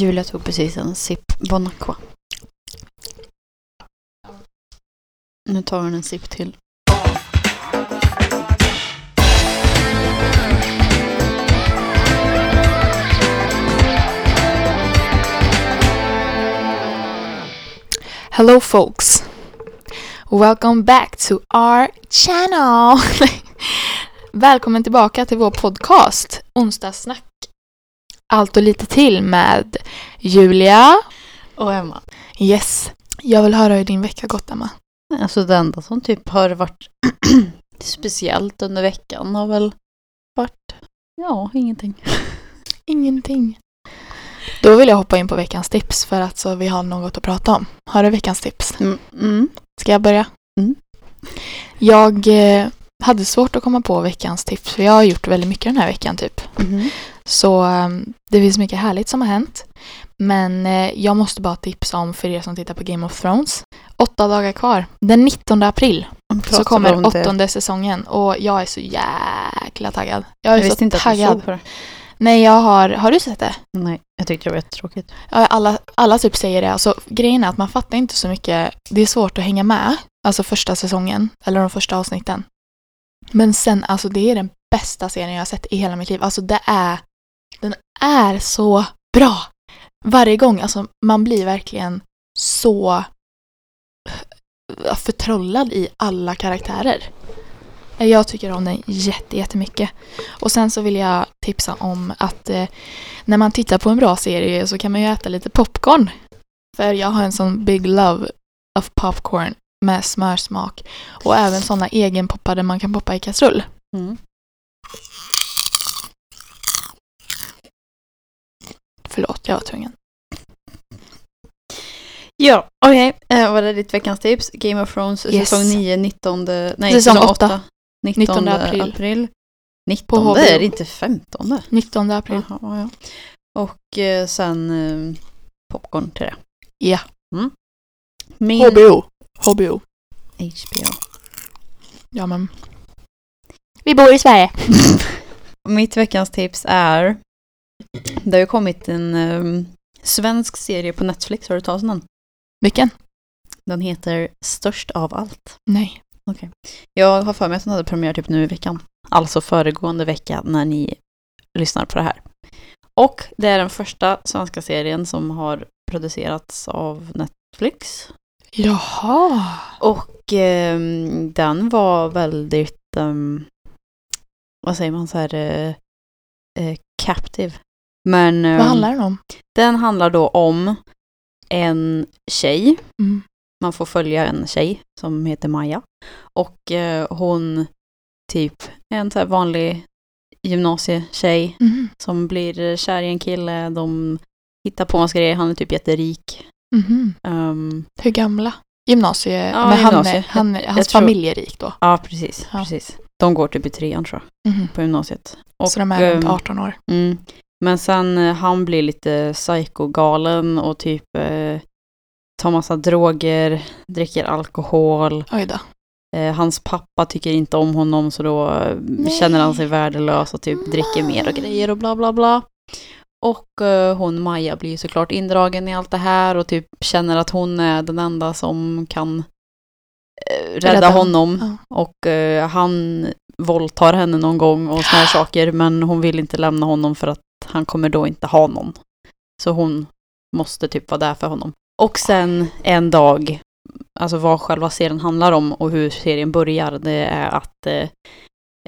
Julia tog precis en sipp Bon Aqua. Nu tar hon en sipp till. Hello folks. Welcome back to our channel. Välkommen tillbaka till vår podcast Onsdagssnack. Allt och lite till med Julia. Och Emma. Yes. Jag vill höra hur din vecka gått Emma. Alltså det enda som typ har varit speciellt under veckan har väl varit, ja, ingenting. Ingenting. Då vill jag hoppa in på veckans tips för att så vi har något att prata om. Har du veckans tips? Mm, mm. Ska jag börja? Mm. Jag eh, hade svårt att komma på veckans tips för jag har gjort väldigt mycket den här veckan typ. Mhm. Så um, det finns mycket härligt som har hänt. Men eh, jag måste bara tipsa om för er som tittar på Game of Thrones. Åtta dagar kvar. Den 19 april så kommer åttonde säsongen och jag är så jäkla taggad. Jag är Jag så visste inte att du taggad. såg på det. Nej, jag har... Har du sett det? Nej, jag tyckte det var jättetråkigt. Alla, alla typ säger det. Alltså, grejen är att man fattar inte så mycket. Det är svårt att hänga med. Alltså första säsongen. Eller de första avsnitten. Men sen, alltså det är den bästa serien jag har sett i hela mitt liv. Alltså det är... Den är så bra! Varje gång, alltså man blir verkligen så förtrollad i alla karaktärer. Jag tycker om den jätte, jättemycket. Och sen så vill jag tipsa om att eh, när man tittar på en bra serie så kan man ju äta lite popcorn. För jag har en sån big love of popcorn med smörsmak. Och även såna egenpoppade man kan poppa i kastrull. Mm. Förlåt, jag var tvungen. Ja, okej. Eh, vad är ditt veckans tips? Game of Thrones, Yes. säsong 9, 19... Nej, Säsong säsong åtta. 8. 19, 19 april. april. 19 På HBO. är det inte 15? 19 april. Jaha, ja. Och eh, sen eh, popcorn till det. Ja. Min HBO. HBO. HBO. Ja men. Vi bor i Sverige. Mitt veckans tips är... Det har ju kommit en eh, svensk serie på Netflix, har du talat om den? Vilken? Den heter Störst av allt. Nej. Jag har för mig att den hade premiär typ nu i veckan. Alltså föregående vecka när ni lyssnar på det här. Och det är den första svenska serien som har producerats av Netflix. Jaha. Och ehm, den var väldigt, ehm, vad säger man så här, eh, eh, captive. Men Vad ehm, handlar den om? den handlar då om en tjej Mm. man får följa en tjej som heter Maja. Och eh, hon typ är en så vanlig gymnasietjej Mhm. som blir kär i en kille. De hittar på massa grejer. Han är typ jätterik. Mhm. Um, Hur gamla? Gymnasie. Ja, men han gymnasie. han Jag hans tror- familj är rik då. ja, precis, Ja. precis. De går typ i trean tror jag, Mhm. på gymnasiet. Och, så de är runt ehm, 18 år. Mm, men sen eh, han blir lite psykogalen och typ eh, tar massa droger, dricker alkohol. Oj då. Eh, hans pappa tycker inte om honom så då eh, Nej. känner han sig värdelös och typ dricker mer och grejer och bla bla bla. Och eh, hon Maja blir såklart indragen i allt det här och typ känner att hon är den enda som kan eh, rädda, Rädda. honom. Och eh, han våldtar henne någon gång och såna här saker men hon vill inte lämna honom för att han kommer då inte ha någon. Så hon måste typ vara där för honom. Och sen en dag, alltså vad själva serien handlar om och hur serien börjar, det är att eh,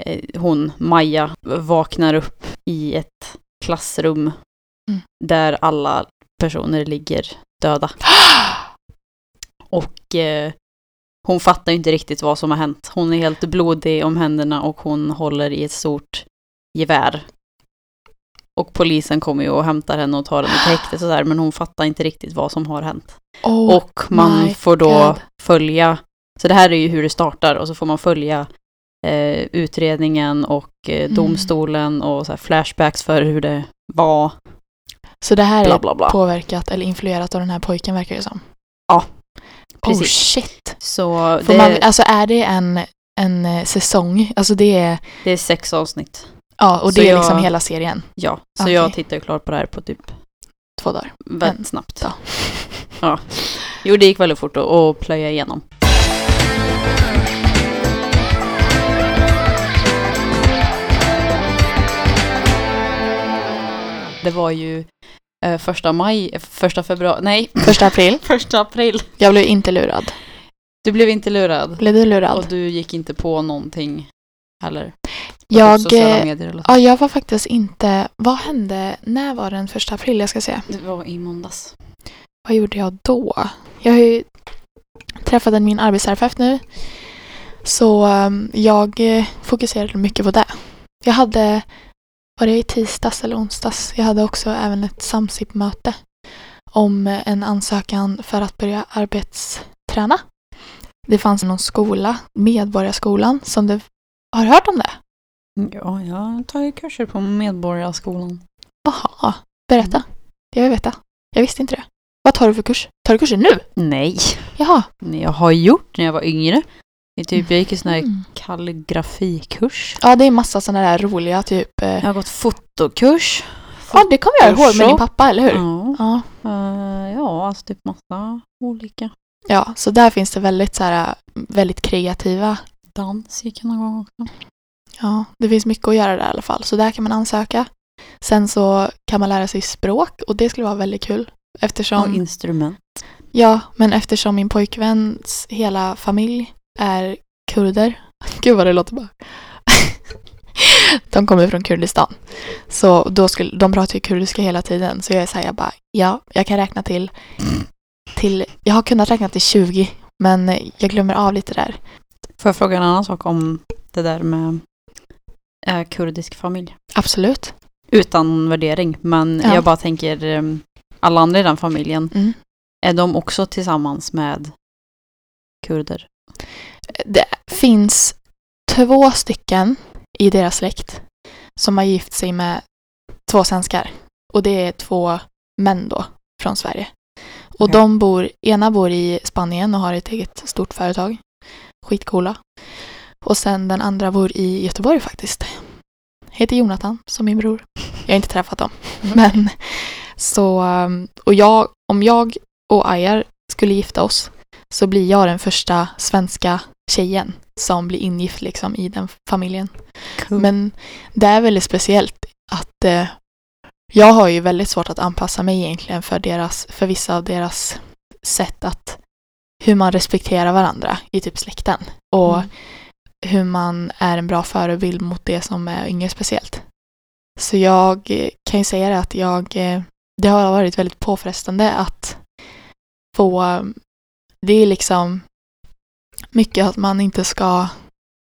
eh, hon, Maja, vaknar upp i ett klassrum Mm. där alla personer ligger döda. Och eh, hon fattar ju inte riktigt vad som har hänt. Hon är helt blodig om händerna och hon håller i ett stort gevär. Och polisen kommer ju och hämtar henne och tar henne till häktet och sådär, men hon fattar inte riktigt vad som har hänt. Oh, och man får då God. följa, så det här är ju hur det startar och så får man följa eh, utredningen och eh, Mm. domstolen och så flashbacks för hur det var. så det här Bla är bla bla. påverkat eller influerat av den här pojken verkar det som. Ja, Oh precis. shit. Så det, man, alltså är det en, en eh, säsong? Alltså det är, det är sex avsnitt. Ja och Så det är jag- liksom hela serien. Ja, så Okej. jag tittar ju klart på det här på typ två dagar. Väldigt snabbt. dag. Ja. Jo, det gick väldigt fort att, att plöja igenom. Det var ju eh, första maj, första februari, nej, Första april. första april. Jag blev inte lurad. Du blev inte lurad. Blev du lurad? Och du gick inte på någonting heller? Jag, sociala eh, medier eller så. ja, jag var faktiskt inte... Vad hände? När var den första april? Jag ska se. Det var i måndags. Vad gjorde jag då? Jag har ju träffat min arbetsterapeut nu. Så um, jag eh, fokuserade mycket på det. Jag hade, var det i tisdags eller onsdags? Jag hade också även ett SAMSIP-möte om en ansökan för att börja arbetsträna. Det fanns någon skola, Medborgarskolan, som du har hört om det? Ja, jag har tagit kurser på Medborgarskolan. Jaha, berätta. Jag vill veta. Jag visste inte det. Vad tar du för kurs? Tar du kursen nu? Nej, Jaha. jag har gjort när jag var yngre. Det typ, jag gick en sån här Mm. kalligrafikurs. Ja, det är massa sådana där roliga typ... Eh, Jag har gått fotokurs. ja, det kommer jag ihåg med din pappa, eller hur? Ja, Ja. eh, ja, alltså typ massa olika. ja, så där finns det väldigt så här, väldigt kreativa... Dans gick jag någon gång också. Ja, det finns mycket att göra där i alla fall. Så där kan man ansöka. Sen så kan man lära sig språk och det skulle vara väldigt kul. Och Eftersom, instrument. ja, men eftersom min pojkväns hela familj är kurder. Gud vad det låter bara. de kommer från Kurdistan. Så då skulle, de pratar ju kurdiska hela tiden. Så jag är så här, jag bara, ja, jag kan räkna till, till, jag har kunnat räkna till 20, men jag glömmer av lite där. Får jag fråga en annan sak om det där med eh, kurdisk familj? Absolut. Utan värdering, men Ja. jag bara tänker eh, alla andra i den familjen, Mm. är de också tillsammans med kurder? Det finns två stycken i deras släkt som har gift sig med två svenskar. Och det är två män då från Sverige. Och Okej. de bor, ena bor i Spanien och har ett eget stort företag. Skitcoola. Och sen den andra bor i Göteborg faktiskt. Heter Jonathan, som min bror. Jag har inte träffat dem. Mm. Men så, um, och jag, om jag och Ayar skulle gifta oss så blir jag den första svenska tjejen som blir ingift liksom i den familjen. Cool. Men det är väldigt speciellt att eh, jag har ju väldigt svårt att anpassa mig egentligen för, deras, för vissa av deras sätt att hur man respekterar varandra i typ släkten och Mm. Hur man är en bra förebild mot det som är yngre speciellt. Så jag eh, kan ju säga det att jag, eh, det har varit väldigt påfrestande att få, eh, det är liksom mycket att man inte ska,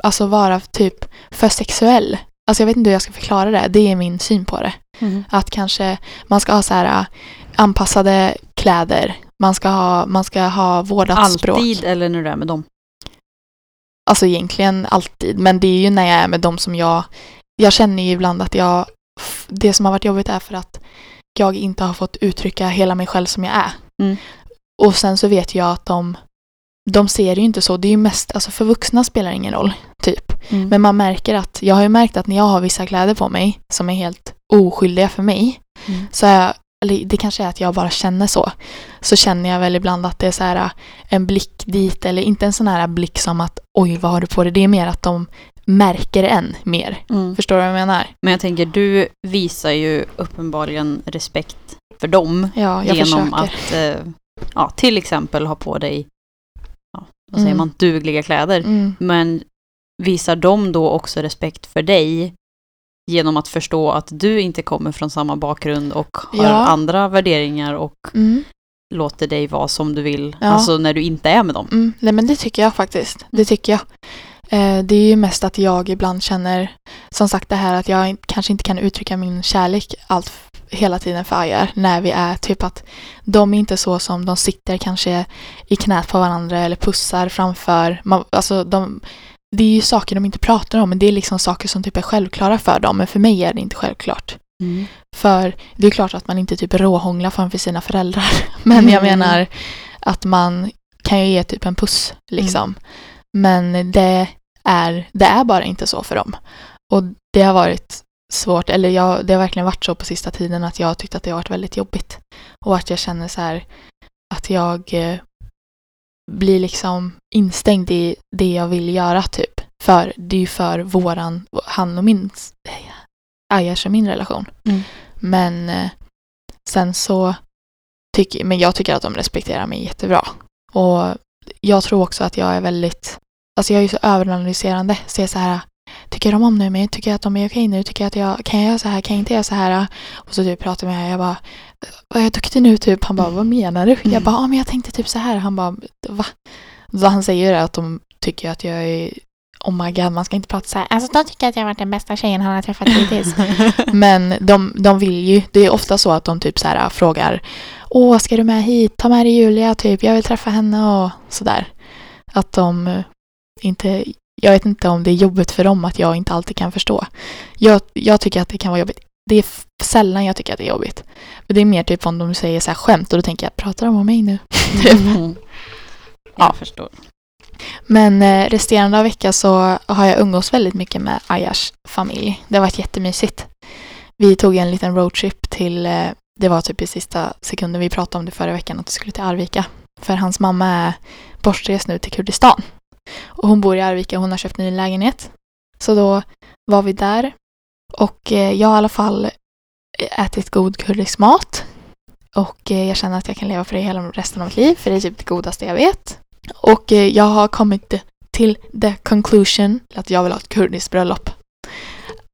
alltså vara typ för sexuell. Alltså jag vet inte hur jag ska förklara det, det är min syn på det. Mm. Att kanske man ska ha så här äh, anpassade kläder, man ska ha, man ska ha vårdat språk. Alltid eller när du är med dem? Alltså egentligen alltid, men det är ju när jag är med dem som jag, jag känner ju ibland att jag, det som har varit jobbigt är för att jag inte har fått uttrycka hela mig själv som jag är. Mm. Och sen så vet jag att de, de ser ju inte så, det är ju mest, alltså för vuxna spelar det ingen roll, typ. Mm. Men man märker att, jag har ju märkt att när jag har vissa kläder på mig som är helt oskyldiga för mig, Mm. så är jag, eller det kanske är att jag bara känner så, så känner jag väl ibland att det är så här en blick dit, eller inte en sån här blick som att oj vad har du på dig, det är mer att de märker en mer. Mm. Förstår du vad jag menar? Men jag tänker, du visar ju uppenbarligen respekt för dem Ja, genom försöker. att eh, ja, till exempel ha på dig ja, vad säger Mm. man, dugliga kläder. Mm. Men visar de då också respekt för dig genom att förstå att du inte kommer från samma bakgrund och har Ja. andra värderingar och Mm. låter dig vara som du vill, Ja. alltså när du inte är med dem. Mm. Nej men det tycker jag faktiskt. Det tycker jag. Eh, det är ju mest att jag ibland känner, som sagt det här att jag kanske inte kan uttrycka min kärlek allt hela tiden för Ajar när vi är typ att de är inte så som de sitter kanske i knät på varandra eller pussar framför. Man, alltså de, det är ju saker de inte pratar om men det är liksom saker som typ är självklara för dem men för mig är det inte självklart. Mm. För det är klart att man inte typ råhånglar framför sina föräldrar. Men jag Mm. menar att man kan ju ge typ en puss liksom. Men det är, det är bara inte så för dem. Och det har varit svårt, eller jag, det har verkligen varit så på sista tiden att jag har tyckt att det har varit väldigt jobbigt. Och att jag känner så här att jag eh, blir liksom instängd i det jag vill göra typ. För det är ju för våran, han och min, Ayers och min relation. Mm. Men eh, sen så tycker, men jag tycker att de respekterar mig jättebra. Och jag tror också att jag är väldigt, alltså jag är ju så överanalyserande. Så jag är så här, tycker de om mig? Tycker jag att de är okej nu? Tycker jag att jag, kan jag göra så här? Kan jag inte göra så här? Och så typ pratar med jag bara, vad är jag duktig nu typ? Han bara, vad menar du? Jag bara, ja men jag tänkte typ så här. Han bara, va? Så han säger det att de tycker att jag är Oh my god, man ska inte prata så här. Alltså de tycker att jag har varit den bästa tjejen han har träffat hittills. Men de, de vill ju, det är ofta så att de typ så här frågar Åh, ska du med hit? Ta med dig Julia, typ. Jag vill träffa henne och sådär. Att de eh, inte, jag vet inte om det är jobbigt för dem att jag inte alltid kan förstå. Jag, jag tycker att det kan vara jobbigt. Det är sällan jag tycker att det är jobbigt. Men det är mer typ om de säger så här skämt och då tänker jag, pratar de om mig nu? Typ. Jag förstår. Men eh, resterande av veckan så har jag umgås väldigt mycket med Ayars familj. Det har varit jättemysigt. Vi tog en liten roadtrip till, eh, det var typ i sista sekunden vi pratade om det förra veckan, att vi skulle till Arvika. För hans mamma är bortrest nu till Kurdistan. Och hon bor i Arvika och hon har köpt en ny lägenhet. Så då var vi där. Och eh, jag har i alla fall eh, ätit god kurdisk mat. Och eh, jag känner att jag kan leva för det hela resten av mitt liv, för det är typ det godaste jag vet. Och jag har kommit till the conclusion att jag vill ha ett kurdiskt bröllop.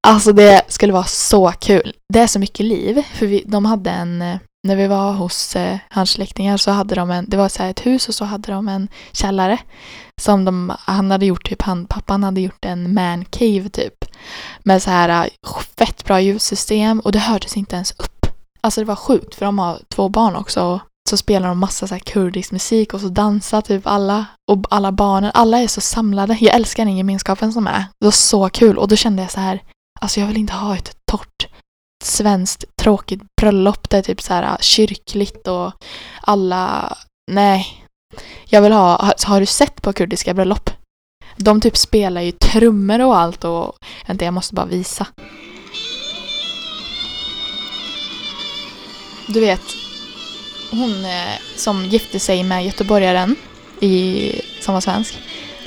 Alltså det skulle vara så kul. Det är så mycket liv. För vi, de hade en, när vi var hos eh, hans släktingar så hade de en, det var så här ett hus och så hade de en källare. Som de, han hade gjort typ, han, pappan hade gjort en man cave typ. Med så här eh, fett bra ljudsystem och det hördes inte ens upp. Alltså det var sjukt för de har två barn också så spelar de massa så här kurdisk musik och så dansar typ alla och alla barnen, alla är så samlade. Jag älskar den gemenskapen som är. Det var så kul och då kände jag så här, alltså jag vill inte ha ett torrt svenskt tråkigt bröllop där typ så här kyrkligt och alla, nej. Jag vill ha, har, du sett på kurdiska bröllop? De typ spelar ju trummor och allt och vänta jag måste bara visa. Du vet, hon eh, som gifte sig med göteborgaren i, som var svensk.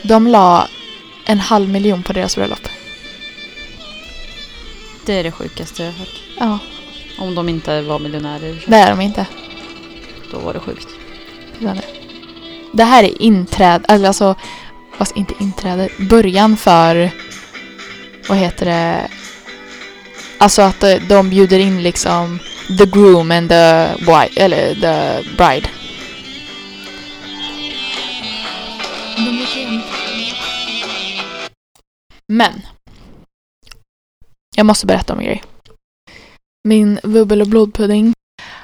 De la en halv miljon på deras bröllop. Det är det sjukaste jag har hört. Ja, Om de inte var miljonärer, det är de inte. då var det sjukt. Det- Det här är inträde, eller alltså, fast inte inträde, början för, vad heter det, alltså att de- de bjuder in liksom the groom and the wife, eller the bride. Men, jag måste berätta om en grej. Min bubbel och blodpudding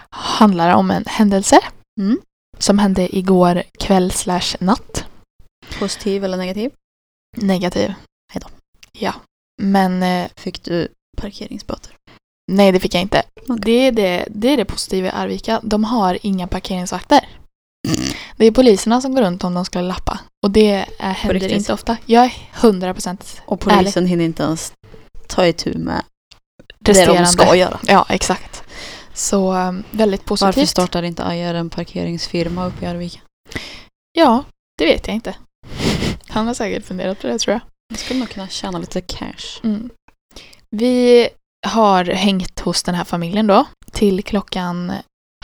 handlar om en händelse Mm. som hände igår kväll slash natt. Positiv eller negativ? Negativ. Hejdå. Ja. Men eh, Fick du parkeringsböter? nej, det fick jag inte. Okej. Det, är det, det är det positiva i Arvika. De har inga parkeringsvakter. Det är poliserna som går runt om de skulle lappa. Och det är, händer inte ofta. Jag är 100% Och polisen hinner inte ens ta itu med det resterande. de ska göra. Ja, exakt. Så eh, väldigt positivt. Varför startar inte Ajar en parkeringsfirma uppe i Arvika? Ja, det vet jag inte. Han har säkert funderat på det tror jag. Jag skulle nog kunna tjäna lite cash. Mm. Vi har hängt hos den här familjen då till klockan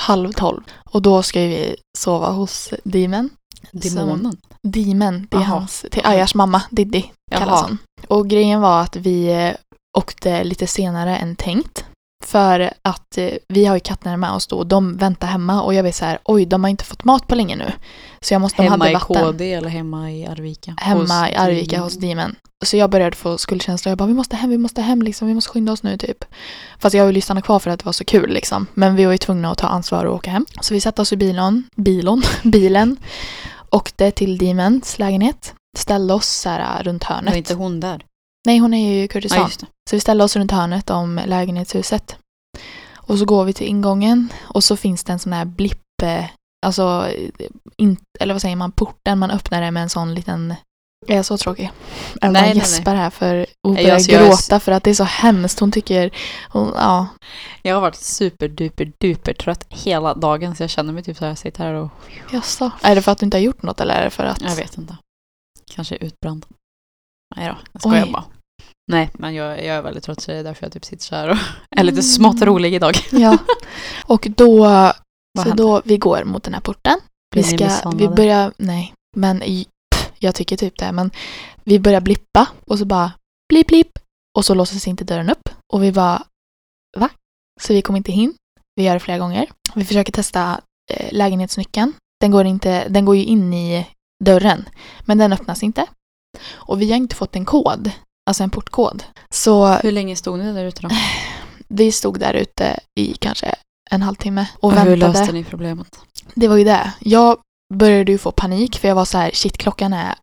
halv tolv. Och då ska vi sova hos Dimen. Demonen. Dimen, det är Jaha. hans, till Ayars mamma, Diddy kallas hon. Och grejen var att vi eh, åkte lite senare än tänkt. För att eh, vi har ju katterna med oss då och de väntar hemma och jag vet så här, oj de har inte fått mat på länge nu. Så jag måste, de Hemma hade i. KD eller hemma i Arvika? Hemma Hos i Arvika Demon. hos Demon. Så jag började få skuldkänsla. Jag bara, vi måste hem, vi måste hem liksom. Vi måste skynda oss nu typ. Fast jag ville ju stanna kvar för att det var så kul liksom. Men vi var ju tvungna att ta ansvar och åka hem. Så vi satte oss i bilen, bilen, bilen. Åkte till Demons lägenhet. Ställde oss så här runt hörnet. Var inte hon där? Nej, hon är ju i Ja, det. Så vi ställde oss runt hörnet om lägenhetshuset. Och så går vi till ingången och så finns det en sån här blipp, eh, alltså, in, eller vad säger man, porten, man öppnar det med en sån liten Jag är så tråkig. Emma Nej, nej, gäspar här för Nej, börjar jag är gråta för att det är så hemskt. Hon tycker, hon, ja. Jag har varit superduper duper trött hela dagen så jag känner mig typ så här, jag sitter här och Jaså. Är det för att du inte har gjort något eller är det för att... jag vet inte. Kanske utbränd. Nej då, jag skojar Oj. bara. Nej, men jag, jag är väldigt trött så det är därför jag typ sitter så här och är lite Mm. smått rolig idag. Ja. Och då, Vad så då, vi går mot den här porten. Vi Blir ni ska, vi misshandlade? börjar, nej, men i- pff, jag tycker typ det, men vi börjar blippa och så bara blipp blipp och så låses inte dörren upp och vi bara va? Så vi kommer inte in. Vi gör det flera gånger. Vi försöker testa eh, lägenhetsnyckeln. Den går, inte, den går ju in i dörren, men den öppnas inte. Och vi har inte fått en kod, alltså en portkod. Så Hur länge stod ni där ute då? vi stod där ute i kanske en halvtimme och Och hur väntade. löste ni problemet? Det var ju det. Jag började ju få panik för jag var så här, shit klockan är...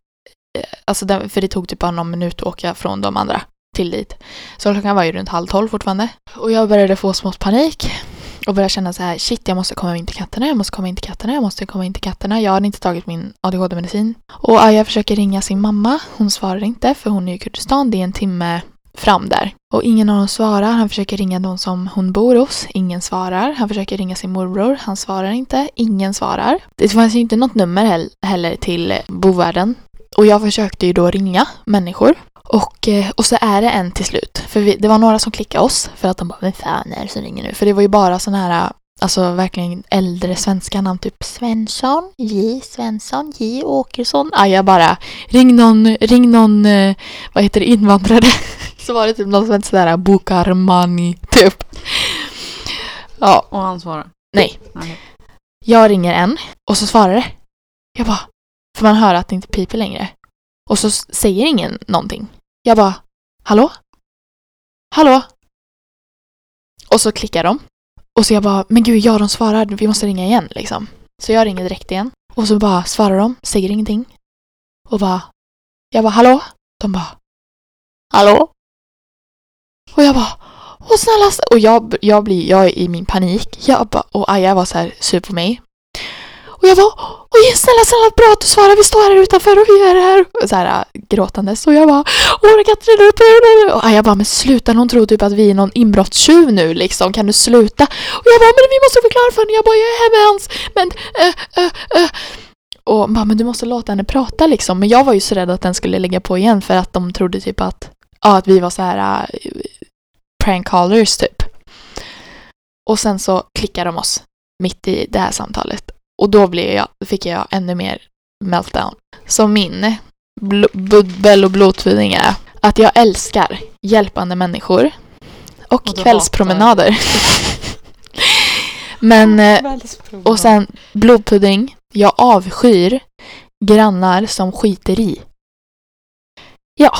eh, Alltså den, för det tog typ bara någon minut att åka från de andra till dit. Så klockan var ju runt halv tolv fortfarande. Och jag började få smått panik. Och började känna så här, shit jag måste komma in till katterna, jag måste komma in till katterna, jag måste komma in till katterna. Jag hade inte tagit min ADHD-medicin. Och Aya försöker ringa sin mamma, hon svarar inte för hon är i Kurdistan, det är en timme fram där. Och ingen av dem svarar. Han försöker ringa de som hon bor hos. Ingen svarar. Han försöker ringa sin morbror. Han svarar inte. Ingen svarar. Det fanns ju inte något nummer heller till bovärden. Och jag försökte ju då ringa människor. Och, eh, och så är det en till slut. För vi, det var några som klickade oss. För att de bara, vem fan är det som ringer nu? För det var ju bara sådana här, alltså verkligen äldre svenska namn. Typ Svensson, J. Svensson, J. Åkesson. Ah, jag bara, ring någon, ring någon, eh, vad heter det, invandrare. Så var det typ någon hette sådär Bukarmani, typ. Ja, Och han svarade? nej. Nej. Jag ringer en och så svarar det. Jag bara, för man hör att det inte piper längre. Och så säger ingen någonting. Jag bara, hallå? Hallå? Och så klickar de. Och så jag bara, men gud, ja de svarar, vi måste ringa igen liksom. Så jag ringer direkt igen. Och så bara svarar de, säger ingenting. Och bara, jag bara, hallå? De bara, hallå? Och jag bara, åh snälla, och jag, jag blir, jag är i min panik. Jag bara, och Aja var så här sur på mig. Och jag bara, oj snälla, snälla, bra att du svarar, vi står här utanför och vi är här. Och Så här äh, gråtandes. Och jag bara, åh Katrin upp. Och jag bara, men sluta, hon tror typ att vi är någon inbrottstjuv nu liksom, kan du sluta? Och jag bara, men vi måste förklara för henne, jag bara, jag är hemma hans, men, äh, äh, äh. Och bara, men du måste låta henne prata liksom. Men jag var ju så rädd att den skulle lägga på igen för att de trodde typ att, ja, att vi var så här äh, prank callers typ. Och sen så klickar de oss mitt i det här samtalet. Och då blev jag, fick jag ännu mer meltdown. Så min bubbel och blodfeeding är att jag älskar hjälpande människor och, Och kvällspromenader. Men, eh, och sen blodpudding. Jag avskyr grannar som skiter i. Ja,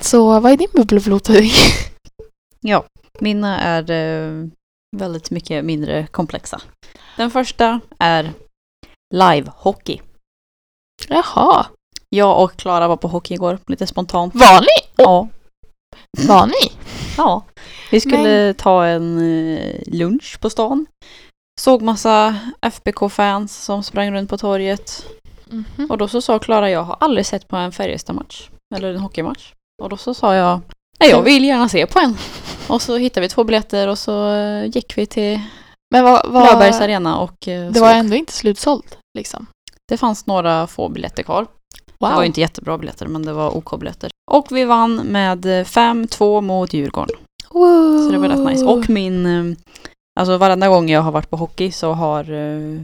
så vad är din bubbel och blodpudding? Ja, mina är eh, väldigt mycket mindre komplexa. Den första är live-hockey. Jaha, Jag och Klara var på hockey igår, lite spontant. var ni? Ja. Var ni? ja. Vi skulle ta en eh, lunch på stan. Såg massa FBK-fans som sprang runt på torget. Mhm. Och då så sa Klara, jag har aldrig sett på en Färjestad-match. Eller en hockeymatch. Och då så sa jag, nej jag vill gärna se på en. Och så hittade vi två biljetter och så eh, gick vi till Men vad, vad, Löfbergs arena och eh, det var ändå inte slutsålt liksom. Det fanns några få biljetter kvar. Wow. Det var ju inte jättebra biljetter men det var OK-biljetter. Och vi vann med eh, 5-2 mot Djurgården. Wow. Så det var rätt nice. Och min, eh, alltså varenda gång jag har varit på hockey så har eh,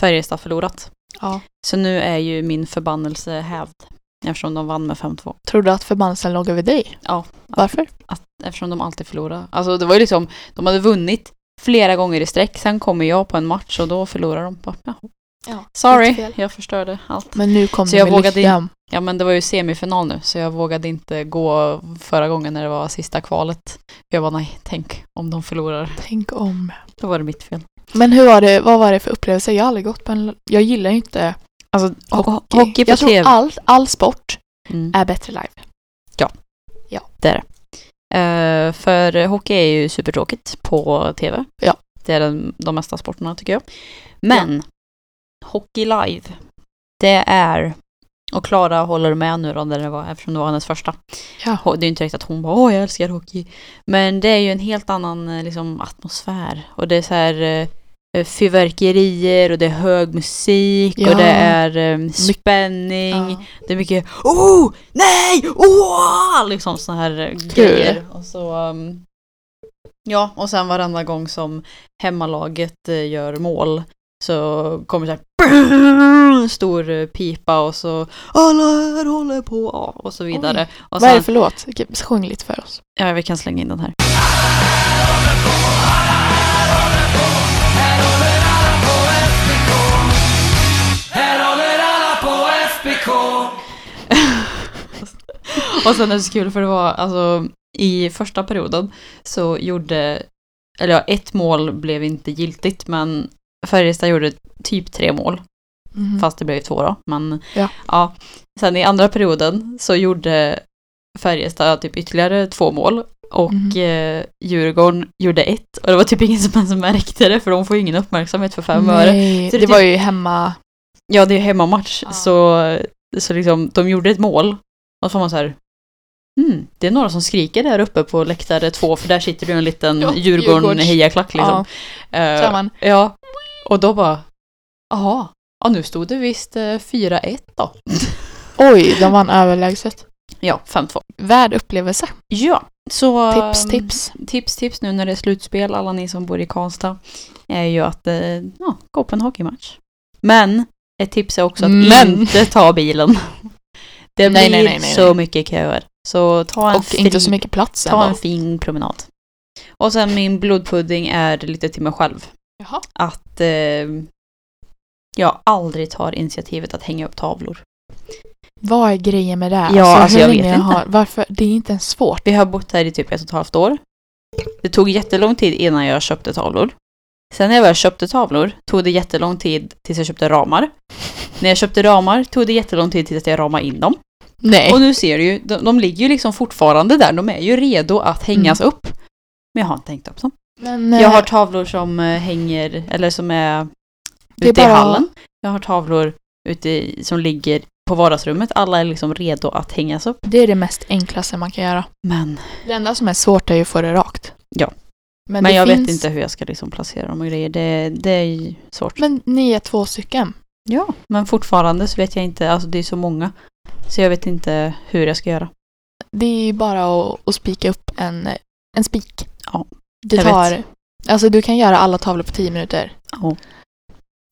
Färjestad förlorat. Ja. Så nu är ju min förbannelse hävd. Eftersom de vann med 5-2. Tror du att förbannelsen låg över dig? Ja. Varför? Att, eftersom de alltid förlorar. Alltså det var ju liksom, de hade vunnit flera gånger i sträck. Sen kommer jag på en match och då förlorar de. Bara. Ja, lite Sorry, jag förstörde allt. Men nu kom Så jag vågade lyckan. Ja men det var ju semifinal nu så jag vågade inte gå förra gången när det var sista kvalet. Jag var nej, tänk om de förlorar. Tänk om. Då var det mitt fel. Men hur var det, vad var det för upplevelse? Jag har aldrig gått på en, jag gillar ju inte Alltså hockey. hockey, på jag tror TV. all, all sport Mm. är bättre live. Eh, för hockey är ju supertråkigt på TV. Ja. Det är den, de mesta sporterna tycker jag. Men hockey live, det är Och Klara håller med nu då, där det var, eftersom det var hennes första. Ja. Det är ju inte direkt att hon bara åh jag älskar hockey. Men det är ju en helt annan eh, liksom, atmosfär. Och det är så här eh, fyrverkerier och det är hög musik Ja. och det är eh, spänning. Ja. Det är mycket oh, nej, åh! Liksom såna här eh, grejer. Och så, um, ja, och sen varenda gång som hemmalaget eh, gör mål så kommer så här stor eh, pipa och så alla här håller på och så vidare. Och Vad är det för låt? Sjung lite för oss. ja, vi kan slänga in den här. Och sen är det så kul för det var alltså i första perioden så gjorde, eller ja, ett mål blev inte giltigt men Färjestad gjorde typ tre mål. Mhm. Fast det blev två då. Men Ja. ja. Sen i andra perioden så gjorde Färjestad typ ytterligare två mål. Och Mhm. eh, Djurgården gjorde ett. Och det var typ ingen som ens märkte det för de får ju ingen uppmärksamhet för fem öre. Det det var typ- ju hemma. Ja, det är hemmamatch. Ja. Så, så liksom, de gjorde ett mål. Och så får man så här. Hmm, det är några som skriker där uppe på läktare två för där sitter ju en liten Ja, Djurgården Djurgårds- hejaklack liksom. Ja, Eh, man. Ja, och då bara, jaha, ja nu stod det visst eh, 4-1 då. Oj, de vann överlägset. Ja, 5-2. Värd upplevelse. Ja, så Tips, um, tips. tips, tips nu när det är slutspel, alla ni som bor i Karlstad, är ju att eh, ja, gå på en hockeymatch. Men ett tips är också att Men. inte ta bilen. Det blir nej, nej, nej, så mycket köer. Så ta en, Och fri, inte så mycket plats ta en ändå. fin promenad. Och sen min blodpudding är lite till mig själv. Jaha. Att eh, jag aldrig tar initiativet att hänga upp tavlor. Vad är grejen med det? Ja, alltså, hur jag vet inte. Har, varför? Det är inte ens svårt. Vi har bott här i typ ett och ett halvt år. Det tog jättelång tid innan jag köpte tavlor. Sen när jag väl köpte tavlor tog det jättelång tid tills jag köpte ramar. När jag köpte ramar tog det jättelång tid tills jag ramade in dem. Nej. Och nu ser du ju, de, de ligger ju liksom fortfarande där. De är ju redo att hängas upp. Men jag har inte hängt upp dem. Men, Jag eh, har tavlor som eh, hänger, eller som är Det är ute i bara- hallen. Jag har tavlor ute i, som ligger på vardagsrummet. Alla är liksom redo att hängas upp. det är det mest enklaste man kan göra. Men, Det enda som är svårt är ju att få det rakt. Ja. Men, men jag finns... vet inte hur jag ska liksom placera dem och grejer. Det, det är ju svårt. Men ni är två stycken. Ja, men fortfarande så vet jag inte. Alltså det är så många. Så jag vet inte hur jag ska göra. Det är ju bara att, att spika upp en, en spik. Ja, Det jag tar... vet. Alltså du kan göra alla tavlor på tio minuter. Ja.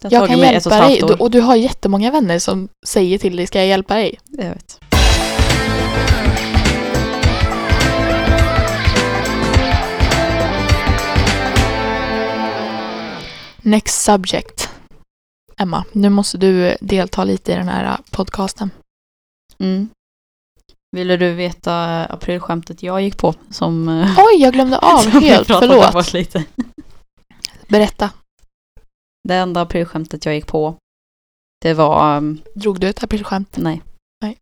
Jag kan och hjälpa dig. år. och du har jättemånga vänner som säger till dig, ska jag hjälpa dig? Jag vet. Next subject. Emma, nu måste du delta lite i den här podcasten. Mm. Ville du veta aprilskämtet jag gick på? Som, eh, Oj, jag glömde av helt. Förlåt. lite. Berätta. Det enda aprilskämtet jag gick på, det var, um, Drog du ett aprilskämt? nej. Nej.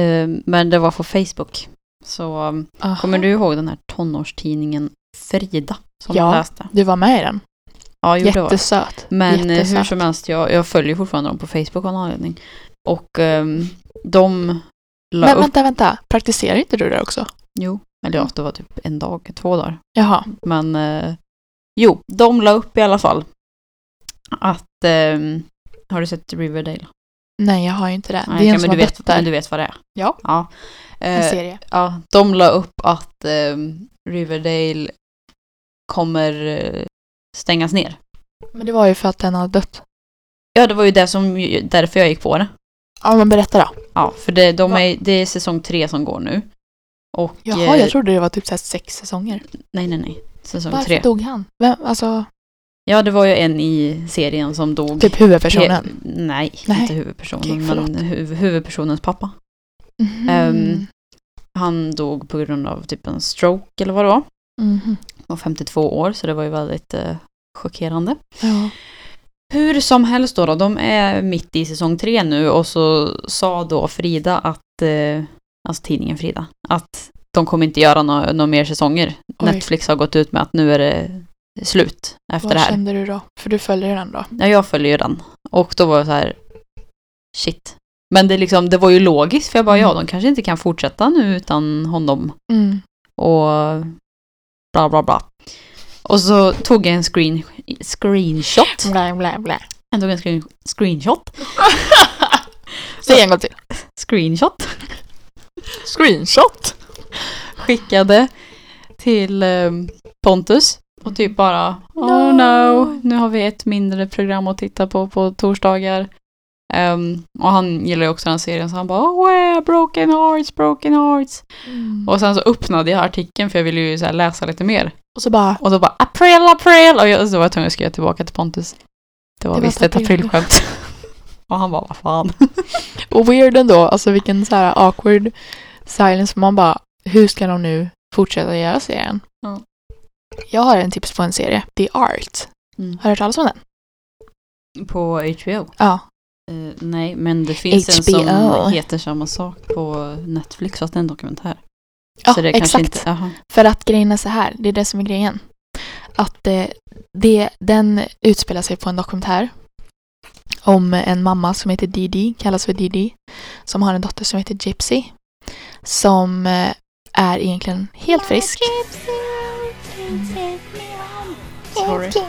Eh, men det var på Facebook. Så um, kommer du ihåg den här tonårstidningen Frida? Som Ja. jag läste? Du var med i den. Ja, jo. Jättesöt. Men eh, hur Jättesöt. som helst, jag, jag följer fortfarande dem på Facebook av någon anledning. Och um, de la Men upp... vänta, vänta. Praktiserar inte du det också? Jo, eller ja, det var typ en dag, två dagar. Jaha. Men eh, jo, de la upp i alla fall att... ehm, har du sett Riverdale? Nej, jag har ju inte det. Nej, det är en som men, har du vet, där. men du vet vad det är? Ja. Ja. En Eh, serie. ja de la upp att ehm, Riverdale kommer eh, stängas ner. Men det var ju för att den hade dött. Ja, det var ju det som, därför jag gick på det. Ja, men berätta då. Ja, för det, de är, det är säsong tre som går nu. Och... Jaha, eh, jag trodde det var typ så här sex säsonger. Nej, nej, nej. Säsong Varför tre. dog han? Vem, alltså, Ja, det var ju en i serien som dog. typ huvudpersonen? He- nej, Nej. inte huvudpersonen, förlåt. men huv- huvudpersonens pappa. Mhm. Ehm, Han dog på grund av typ en stroke eller vad det var. Mhm. Han var 52 år, så det var ju väldigt eh, chockerande. Ja. Hur som helst då, då, de är mitt i säsong tre nu och så sa då Frida att, eh, alltså tidningen Frida, att de kommer inte göra några nå mer säsonger. Oj. Netflix har gått ut med att nu är det slut efter Vad det här. kände du då? För du följer den då? Ja, jag följer den. Och då var det så här, shit, Men det, liksom, det var ju logiskt för jag bara, ja Mm. de kanske inte kan fortsätta nu utan honom. Mm. Och bla bla bla. Och så tog jag en screen, screenshot. Blä, blä, blä. Jag tog en screen, screenshot. Säg en gång till. Screenshot. Screenshot. Skickade till eh, Pontus. Och typ bara Oh no, nu har vi ett mindre program att titta på på torsdagar. Ehm, och han gillar ju också den serien så han bara oh yeah, broken hearts, broken hearts. Mm. Och sen så öppnade jag artikeln för jag ville ju så läsa lite mer. Och så bara, Och då bara april, april! Och jag, så var jag tvungen att skriva tillbaka till Pontus. Det var Det var visst ett ett aprilskämt. och han bara vad fan. och weird ändå, alltså vilken så här awkward silence. Man bara, hur ska de nu fortsätta göra serien? Ja. Jag har en tips på en serie, The Art. Har du hört talas om den? På HBO? Ja. Eh, nej, men det finns en HBO. som heter samma sak på Netflix fast det är en dokumentär. Ja, så det exakt. kanske inte, aha. För att grejen är så här, det är det som är grejen. Att eh, det, den utspelar sig på en dokumentär om en mamma som heter Didi, kallas för Didi, som har en dotter som heter Gypsy, som eh, är egentligen helt frisk. Sorry.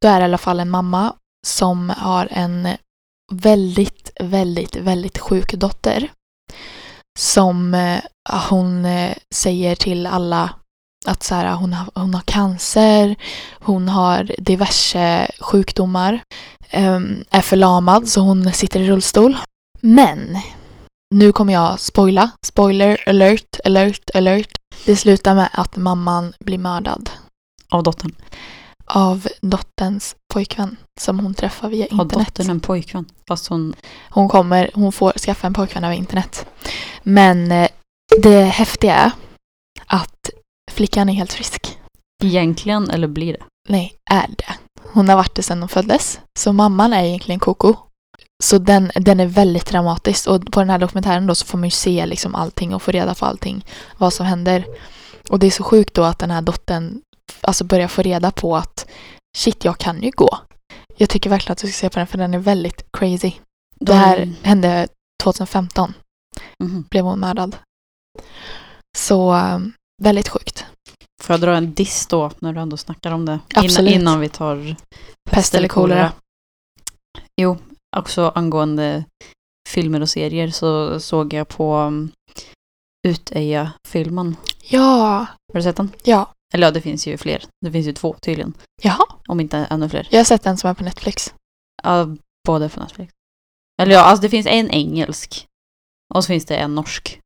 Då är det i alla fall en mamma som har en väldigt, väldigt, väldigt sjuk dotter. Som eh, hon eh, säger till alla att så här, hon, har, hon har cancer, hon har diverse sjukdomar, ehm, är förlamad så hon sitter i rullstol. Men nu kommer jag spoila. Spoiler alert, alert, alert. Det slutar med att mamman blir mördad Av dottern av dotterns pojkvän som hon träffar via Har internet. dottern en pojkvän? Fast hon... Hon kommer, hon får skaffa en pojkvän över internet. Men eh, det häftiga är att flickan är helt frisk. Egentligen, eller blir det? Nej, är det. Hon har varit det sedan hon föddes. Så mamman är egentligen koko. Så den, den är väldigt dramatisk och på den här dokumentären då så får man ju se liksom allting och få reda på allting. Vad som händer. Och det är så sjukt då att den här dottern alltså börjar få reda på att shit, jag kan ju gå. Jag tycker verkligen att du ska se på den för den är väldigt crazy. Det här hände 2015. Mhm. Blev hon mördad. Så eh, väldigt sjukt. Får jag dra en diss då, när du ändå snackar om det? Absolut. Innan, innan vi tar Pest eller kolera. Jo, också angående filmer och serier så såg jag på um, Uteja-filmen. Ja, Har du sett den? ja. Eller ja, det finns ju fler. Det finns ju två tydligen. Jaha. Om inte ännu fler. Jag har sett den som är på Netflix. Ja, båda på Netflix. Eller ja, alltså det finns en engelsk. Och så finns det en norsk.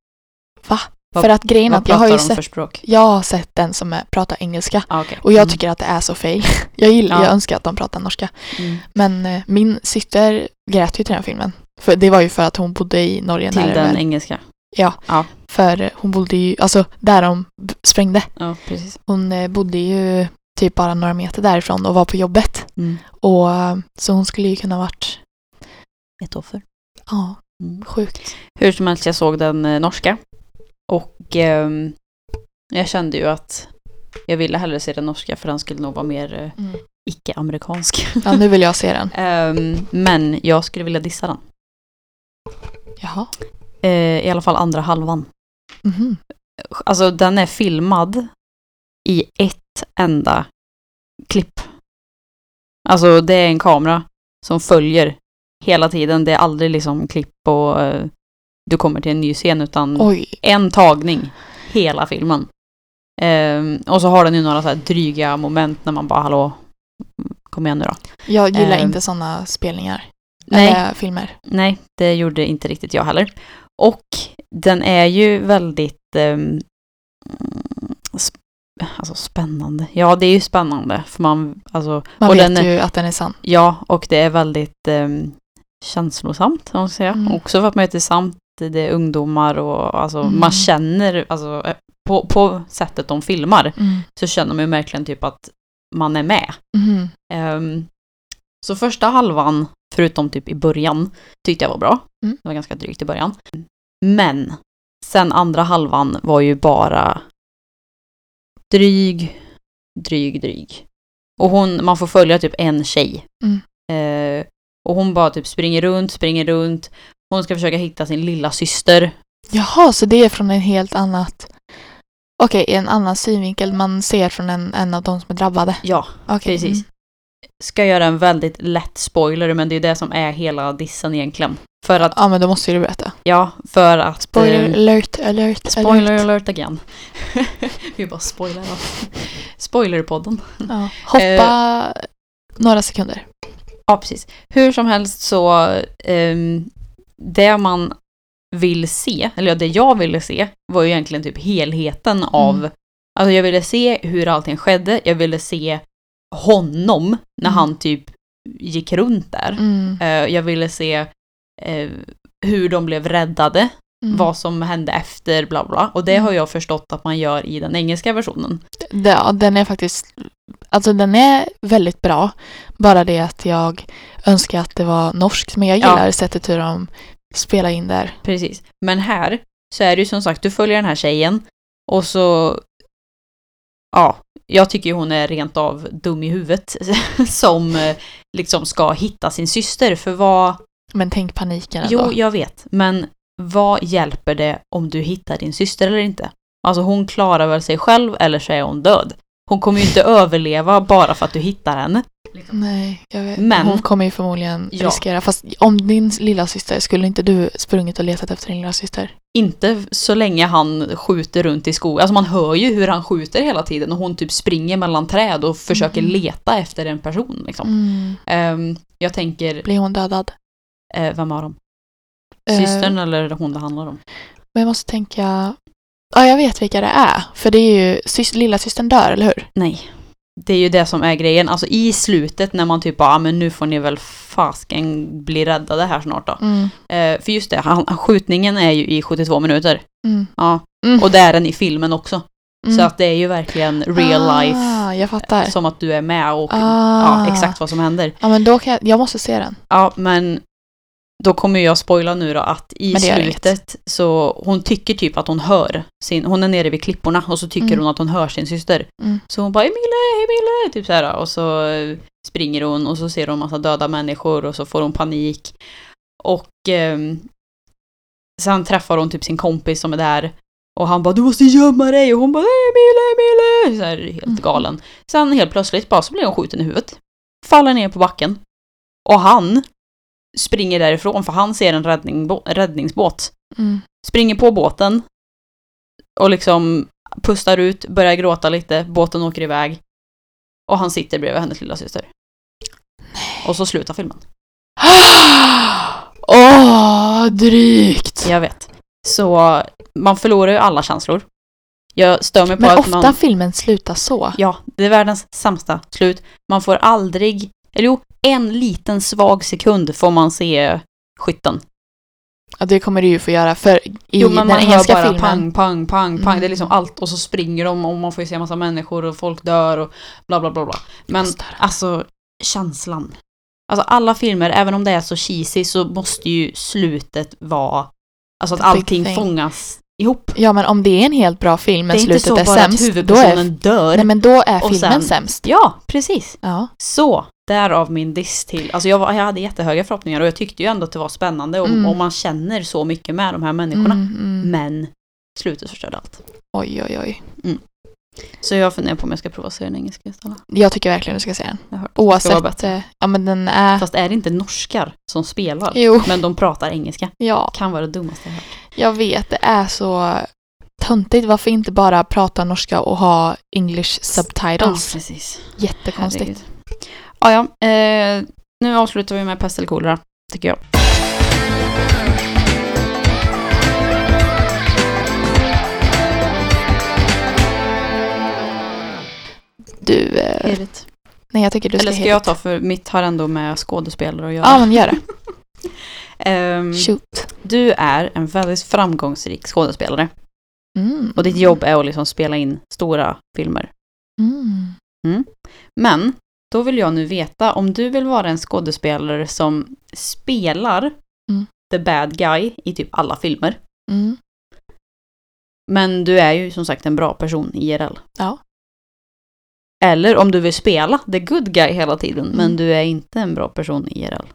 Va? Vad- För att grejen att jag har ju sett, jag har sett den som är, pratar engelska. Ah, okej. Och jag Mm. tycker att det är så fail. Jag, gillar, Ja. jag önskar att de pratar norska. Mm. Men eh, min syster grät ju till den filmen. För det var ju för att hon bodde i Norge. Till den väl- engelska. För eh, hon bodde ju, alltså där de sprängde. Ja, precis. Hon eh, bodde ju typ bara några meter därifrån och var på jobbet. Mm. Och eh, så hon skulle ju kunna varit, Ett offer. ja, Mm. sjukt. Hur som helst, jag såg den eh, norska. Och ehm, jag kände ju att jag ville hellre se den norska för den skulle nog vara mer eh, icke-amerikansk. Ja, nu vill jag se den. Ehm, men jag skulle vilja dissa den. Jaha. Eh, I alla fall andra halvan. Mhm. Alltså den är filmad i ett enda klipp. Alltså det är en kamera som följer hela tiden. Det är aldrig liksom klipp och eh, du kommer till en ny scen utan Oj. en tagning hela filmen. Ehm, och så har den ju några så här dryga moment när man bara hallå, kom igen nu då. Jag gillar Ehm. inte sådana spelningar. Nej. Eller filmer. Nej, det gjorde inte riktigt jag heller. Och den är ju väldigt ehm, sp- alltså spännande. Ja, det är ju spännande. För man, alltså, Man vet den ju att den är sann. Ja, och det är väldigt um, känslosamt, om man ska säga. Mm. Också för att man är tillsammans, det är ungdomar och alltså, Mm. man känner, alltså, eh, på, på sättet de filmar Mm. så känner man ju verkligen typ att man är med. Mhm. Så första halvan, förutom typ i början, tyckte jag var bra. Mm. Det var ganska drygt i början. Men sen andra halvan var ju bara dryg, dryg, dryg. Och hon, man får följa typ en tjej. Mm. Eh, Och hon bara typ springer runt, springer runt. Hon ska försöka hitta sin lilla syster. Jaha, så det är från en helt annat... Okej, en annan synvinkel man ser från en, en av de som är drabbade. Ja, Okej. Precis. mm. Ska göra en väldigt lätt spoiler men det är det som är hela dissen egentligen. För att, Ja, men då måste du berätta. ja, för att... Spoiler eh, alert, alert, Spoiler alert. alert again. Vi bara spoilar allt. Spoilerpodden. Ja. Hoppa några sekunder. Ja, precis. Hur som helst så, ehm, det man vill se, eller det jag ville se, var ju egentligen typ helheten av, Mm. alltså jag ville se hur allting skedde, jag ville se honom när Mm. han typ gick runt där. Mm. Eh, jag ville se eh, hur de blev räddade, Mm. vad som hände efter, bla bla. Och det Mm. har jag förstått att man gör i den engelska versionen. Ja, den är faktiskt... Alltså den är väldigt bra. Bara det att jag önskar att det var norskt. Men jag Ja. gillar sättet hur de spelar in där. Precis. Men här så är det ju som sagt, du följer den här tjejen och så... Ja, jag tycker ju hon är rent av dum i huvudet som eh, liksom ska hitta sin syster. För vad... Men tänk paniken ändå. Jo, jag vet. Men vad hjälper det om du hittar din syster eller inte? Alltså hon klarar väl sig själv eller så är hon död. Hon kommer ju inte överleva bara för att du hittar henne. Nej, jag vet. Men- Hon kommer ju förmodligen Ja. riskera. Fast om din lilla syster skulle inte du sprungit och letat efter din lilla syster? Inte så länge han skjuter runt i skogen. Alltså man hör ju hur han skjuter hela tiden och hon typ springer mellan träd och försöker Mm. leta efter en person. Liksom. Mm. Ehm, jag tänker, Blir hon dödad? eh, vem av dem? Eh, Systern eller hon det handlar om? Men jag måste tänka... Ja, jag vet vilka det är. För det är ju... Sys- lilla systern dör, eller hur? Nej. Det är ju det som är grejen. Alltså i slutet när man typ bara, ah, men nu får ni väl fasken bli räddade här snart då. Mm. Eh, för just det, han, skjutningen är ju i 72 minuter. Mm. Ja. Mm. Och det är den i filmen också. Så Mm. att det är ju verkligen real Ah, life. fattar. Som att du är med och Ah. ja, exakt vad som händer. Ja, men då kan jag... Jag måste se den. Ja, men då kommer jag spoila nu då att i slutet så hon tycker typ att hon hör sin, hon är nere vid klipporna och så tycker Mm. hon att hon hör sin syster. Mm. Så hon bara Emile, Emile, typ så här och så eh, springer hon och så ser hon massa döda människor och så får hon panik. Och ehm, sen träffar hon typ sin kompis som är där och han bara du måste gömma dig och hon bara Emile, Emile, så här helt Mm. galen. Sen helt plötsligt bara så blir hon skjuten i huvudet. Faller ner på backen. Och han springer därifrån för han ser en räddning, räddningsbåt. Mm. Springer på båten och liksom pustar ut, börjar gråta lite, båten åker iväg. Och han sitter bredvid hennes lilla syster. Och så slutar filmen. Åh, drygt! Jag vet. Så man förlorar ju alla känslor. Jag stör mig på Men att ofta man... filmen slutar så. Ja, det är världens sämsta slut. Man får aldrig... Eller jo, en liten svag sekund får man se skytten. Ja, det kommer du ju få göra för i Jo, men man engelska bara filmen. pang, pang, pang, pang. Mm. Det är liksom allt. Och så springer de och man får ju se en massa människor och folk dör och bla bla bla bla. Men alltså, känslan. Alltså alla filmer, även om det är så cheesy, så måste ju slutet vara... Alltså att allting thing. fångas ihop. Ja, men om det är en helt bra film men det är inte slutet så är bara att sämst, då huvudpersonen är, dör. nej, men då är filmen sen- sämst. Ja, precis. Ja. Så, därav min diss till... Alltså jag, var, jag hade jättehöga förhoppningar och jag tyckte ju ändå att det var spännande och, Mm. och man känner så mycket med de här människorna. Mm, mm. Men slutet förstörde allt. Oj, oj, oj. Så jag funderar på om jag ska prova att se den engelska istället. Jag tycker verkligen du ska se den. Oavsett. eh, Ja, men den är... Fast är det inte norskar som spelar? Jo, Men de pratar engelska. ja. Kan vara det dummaste jag hört. Jag vet, det är så töntigt. Varför inte bara prata norska och ha English subtitles? precis. Jättekonstigt. Herregud. Ja, ja. Eh, nu avslutar vi med pest eller kolera, tycker jag. Du, eh, nej jag tycker du ska Eller ska jag ta, för mitt har ändå med skådespelare att göra. Ja, men gör det. Ehm, Shoot. du är en väldigt framgångsrik skådespelare. Mm. Och ditt jobb är att liksom spela in stora filmer. Mm. Men, då vill jag nu veta om du vill vara en skådespelare som spelar Mm. the bad guy i typ alla filmer. Mm. Men du är ju som sagt en bra person i IRL. Ja. Eller om du vill spela the good guy hela tiden, men Mm. du är inte en bra person i IRL.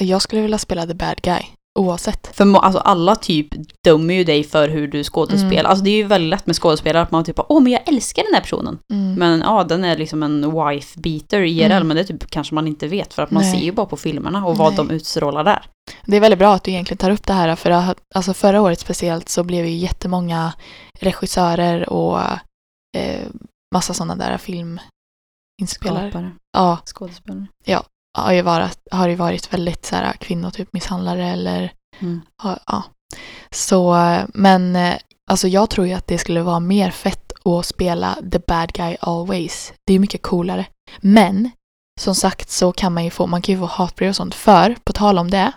Jag skulle vilja spela the bad guy. Oavsett. För alltså, alla typ dömer ju dig för hur du skådespelar. Mm. Alltså det är ju väldigt lätt med skådespelare att man typ åh men jag älskar den här personen. Mm. Men ja, den är liksom en wife beater IRL, Mm. men det typ kanske man inte vet för att man Nej. ser ju bara på filmerna och vad Nej. de utstrålar där. Det är väldigt bra att du egentligen tar upp det här för att, alltså förra året speciellt så blev ju jättemånga regissörer och eh, massa sådana där filminspelare. Skapare, Ja, skådespelare. Har ju varit, har ju varit väldigt så här kvinnotyp misshandlare eller Mm. ja. Så, men eh, alltså jag tror ju att det skulle vara mer fett att spela the bad guy always. Det är ju mycket coolare. Men som sagt så kan man ju få, man kan ju få hatbrev och sånt. För, på tal om det,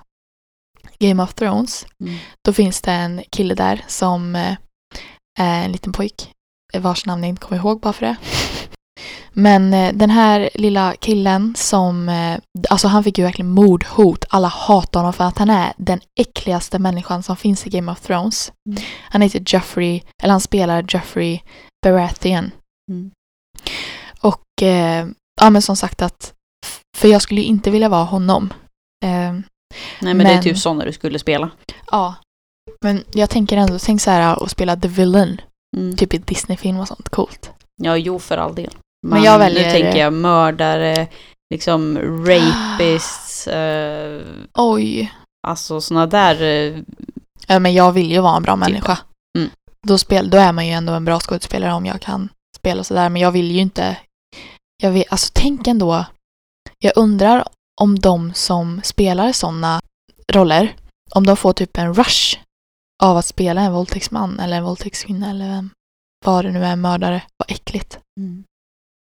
Game of Thrones, Mm. då finns det en kille där som eh, är en liten pojk vars namn jag inte kommer ihåg bara för det. Men eh, den här lilla killen som, eh, alltså han fick ju verkligen mordhot. Alla hatar honom för att han är den äckligaste människan som finns i Game of Thrones. Mm. Han heter Joffrey, eller han spelar Joffrey Baratheon. Mm. Och eh, ja men som sagt att, för jag skulle ju inte vilja vara honom. Eh, Nej men, det är Men- typ sådana du skulle spela. ja. Men jag tänker ändå, tänk så här att spela The Villain, Mm. typ i Disney-film och sånt, coolt. Ja, jo för all del. Men jag väljer- Nu tänker jag mördare, liksom rapists, eh, Oj. alltså sådana där. Eh, Ja, men jag vill ju vara en bra Typ. människa. Mm. Då, spel, då är man ju ändå en bra skådespelare om jag kan spela sådär. Men jag vill ju inte... Jag vill, alltså tänk ändå. Jag undrar om de som spelar sådana roller, om de får typ en rush av att spela en våldtäktsman eller en våldtäktskvinna eller vem, vad det nu är, en mördare. Vad äckligt.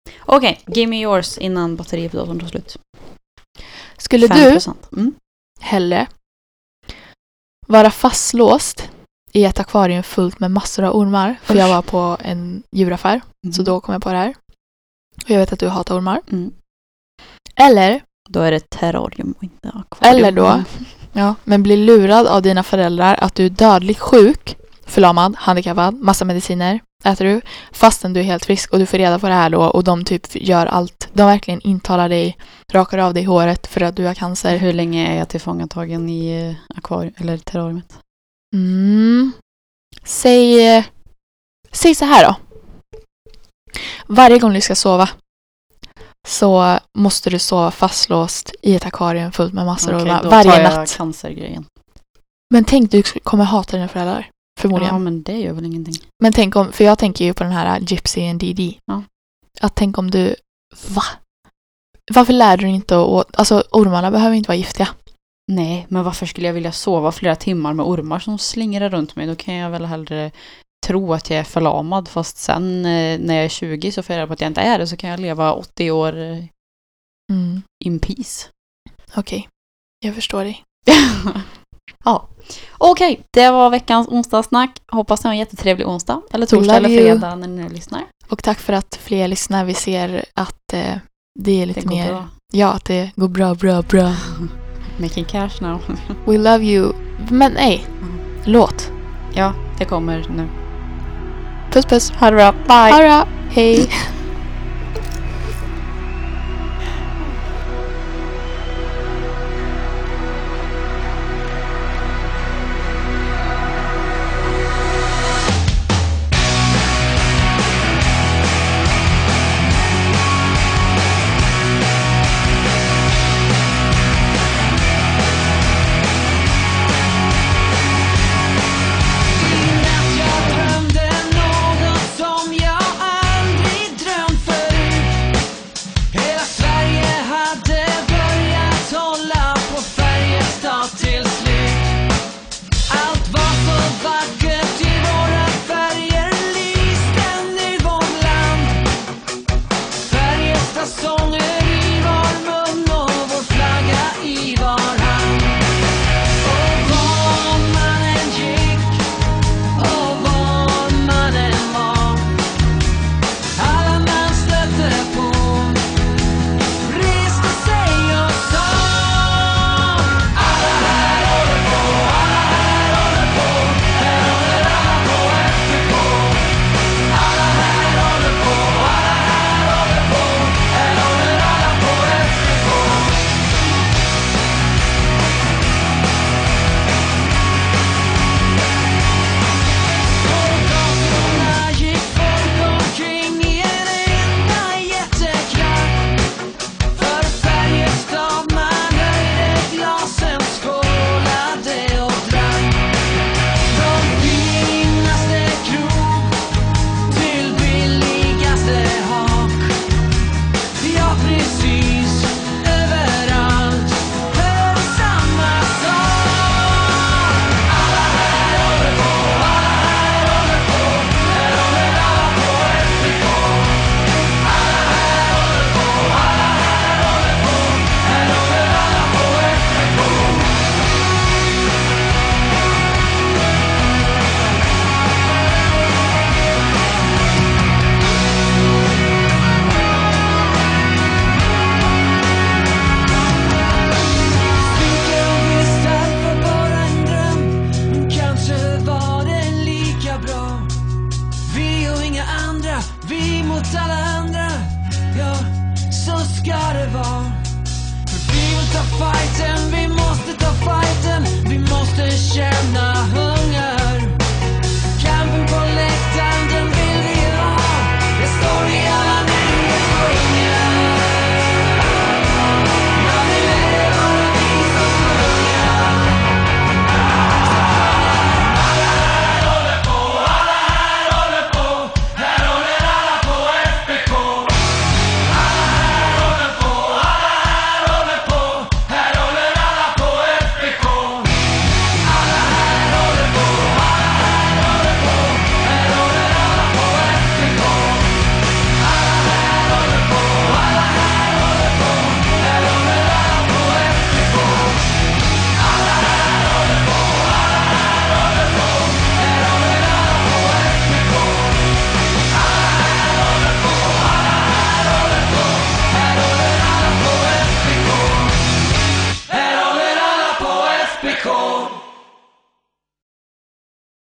Mm. Okej, give me yours innan batteriet på datorn tar slut. Skulle du 5%. Mm. hellre vara fastlåst i ett akvarium fullt med massor av ormar? För jag var på en djuraffär Så då kom jag på det här. Och jag vet att du hatar ormar. Mm. Eller, Då är det terrarium och inte akvarium. eller då, ja, men bli lurad av dina föräldrar att du är dödligt sjuk, förlamad, handikappad, massa mediciner äter du, fastän du är helt frisk och du får reda på det här då och de typ gör allt. De verkligen intalar dig, rakar av dig håret för att du har cancer. Hur länge är jag tillfångatagen i eh, akvarium, eller terrariumet? Mm. Säg, eh, säg så här då. Varje gång du ska sova så måste du sova fastlåst i ett akvarium fullt med massor av Okej, ormar då varje tar jag natt. cancergrejen. Men tänk, du kommer hata dina föräldrar. Förmodligen. Ja, men det gör väl ingenting. Men tänk om, för jag tänker ju på den här Gypsy and DD. Ja. Att tänk om du, va? Varför lär du dig inte att, alltså ormarna behöver inte vara giftiga. Nej, men varför skulle jag vilja sova flera timmar med ormar som slingrar runt mig? Då kan jag väl hellre tro att jag är förlamad fast sen eh, när jag är 20 så får jag reda på att jag inte är det så kan jag leva 80 år eh, Mm. in peace. Okej, jag förstår dig. ja. Okej, det var veckans onsdagssnack. Hoppas ni har en jättetrevlig onsdag. Eller torsdag eller fredag när ni nu lyssnar. Och tack för att fler lyssnar. Vi ser att eh, det är lite Det mer, bra. ja att det går bra, bra, bra. Making cash now. We love you. Men nej, Mm. låt. ja, det kommer nu. Puss puss. Ha det bra. Bye! Ha det bra. Hej.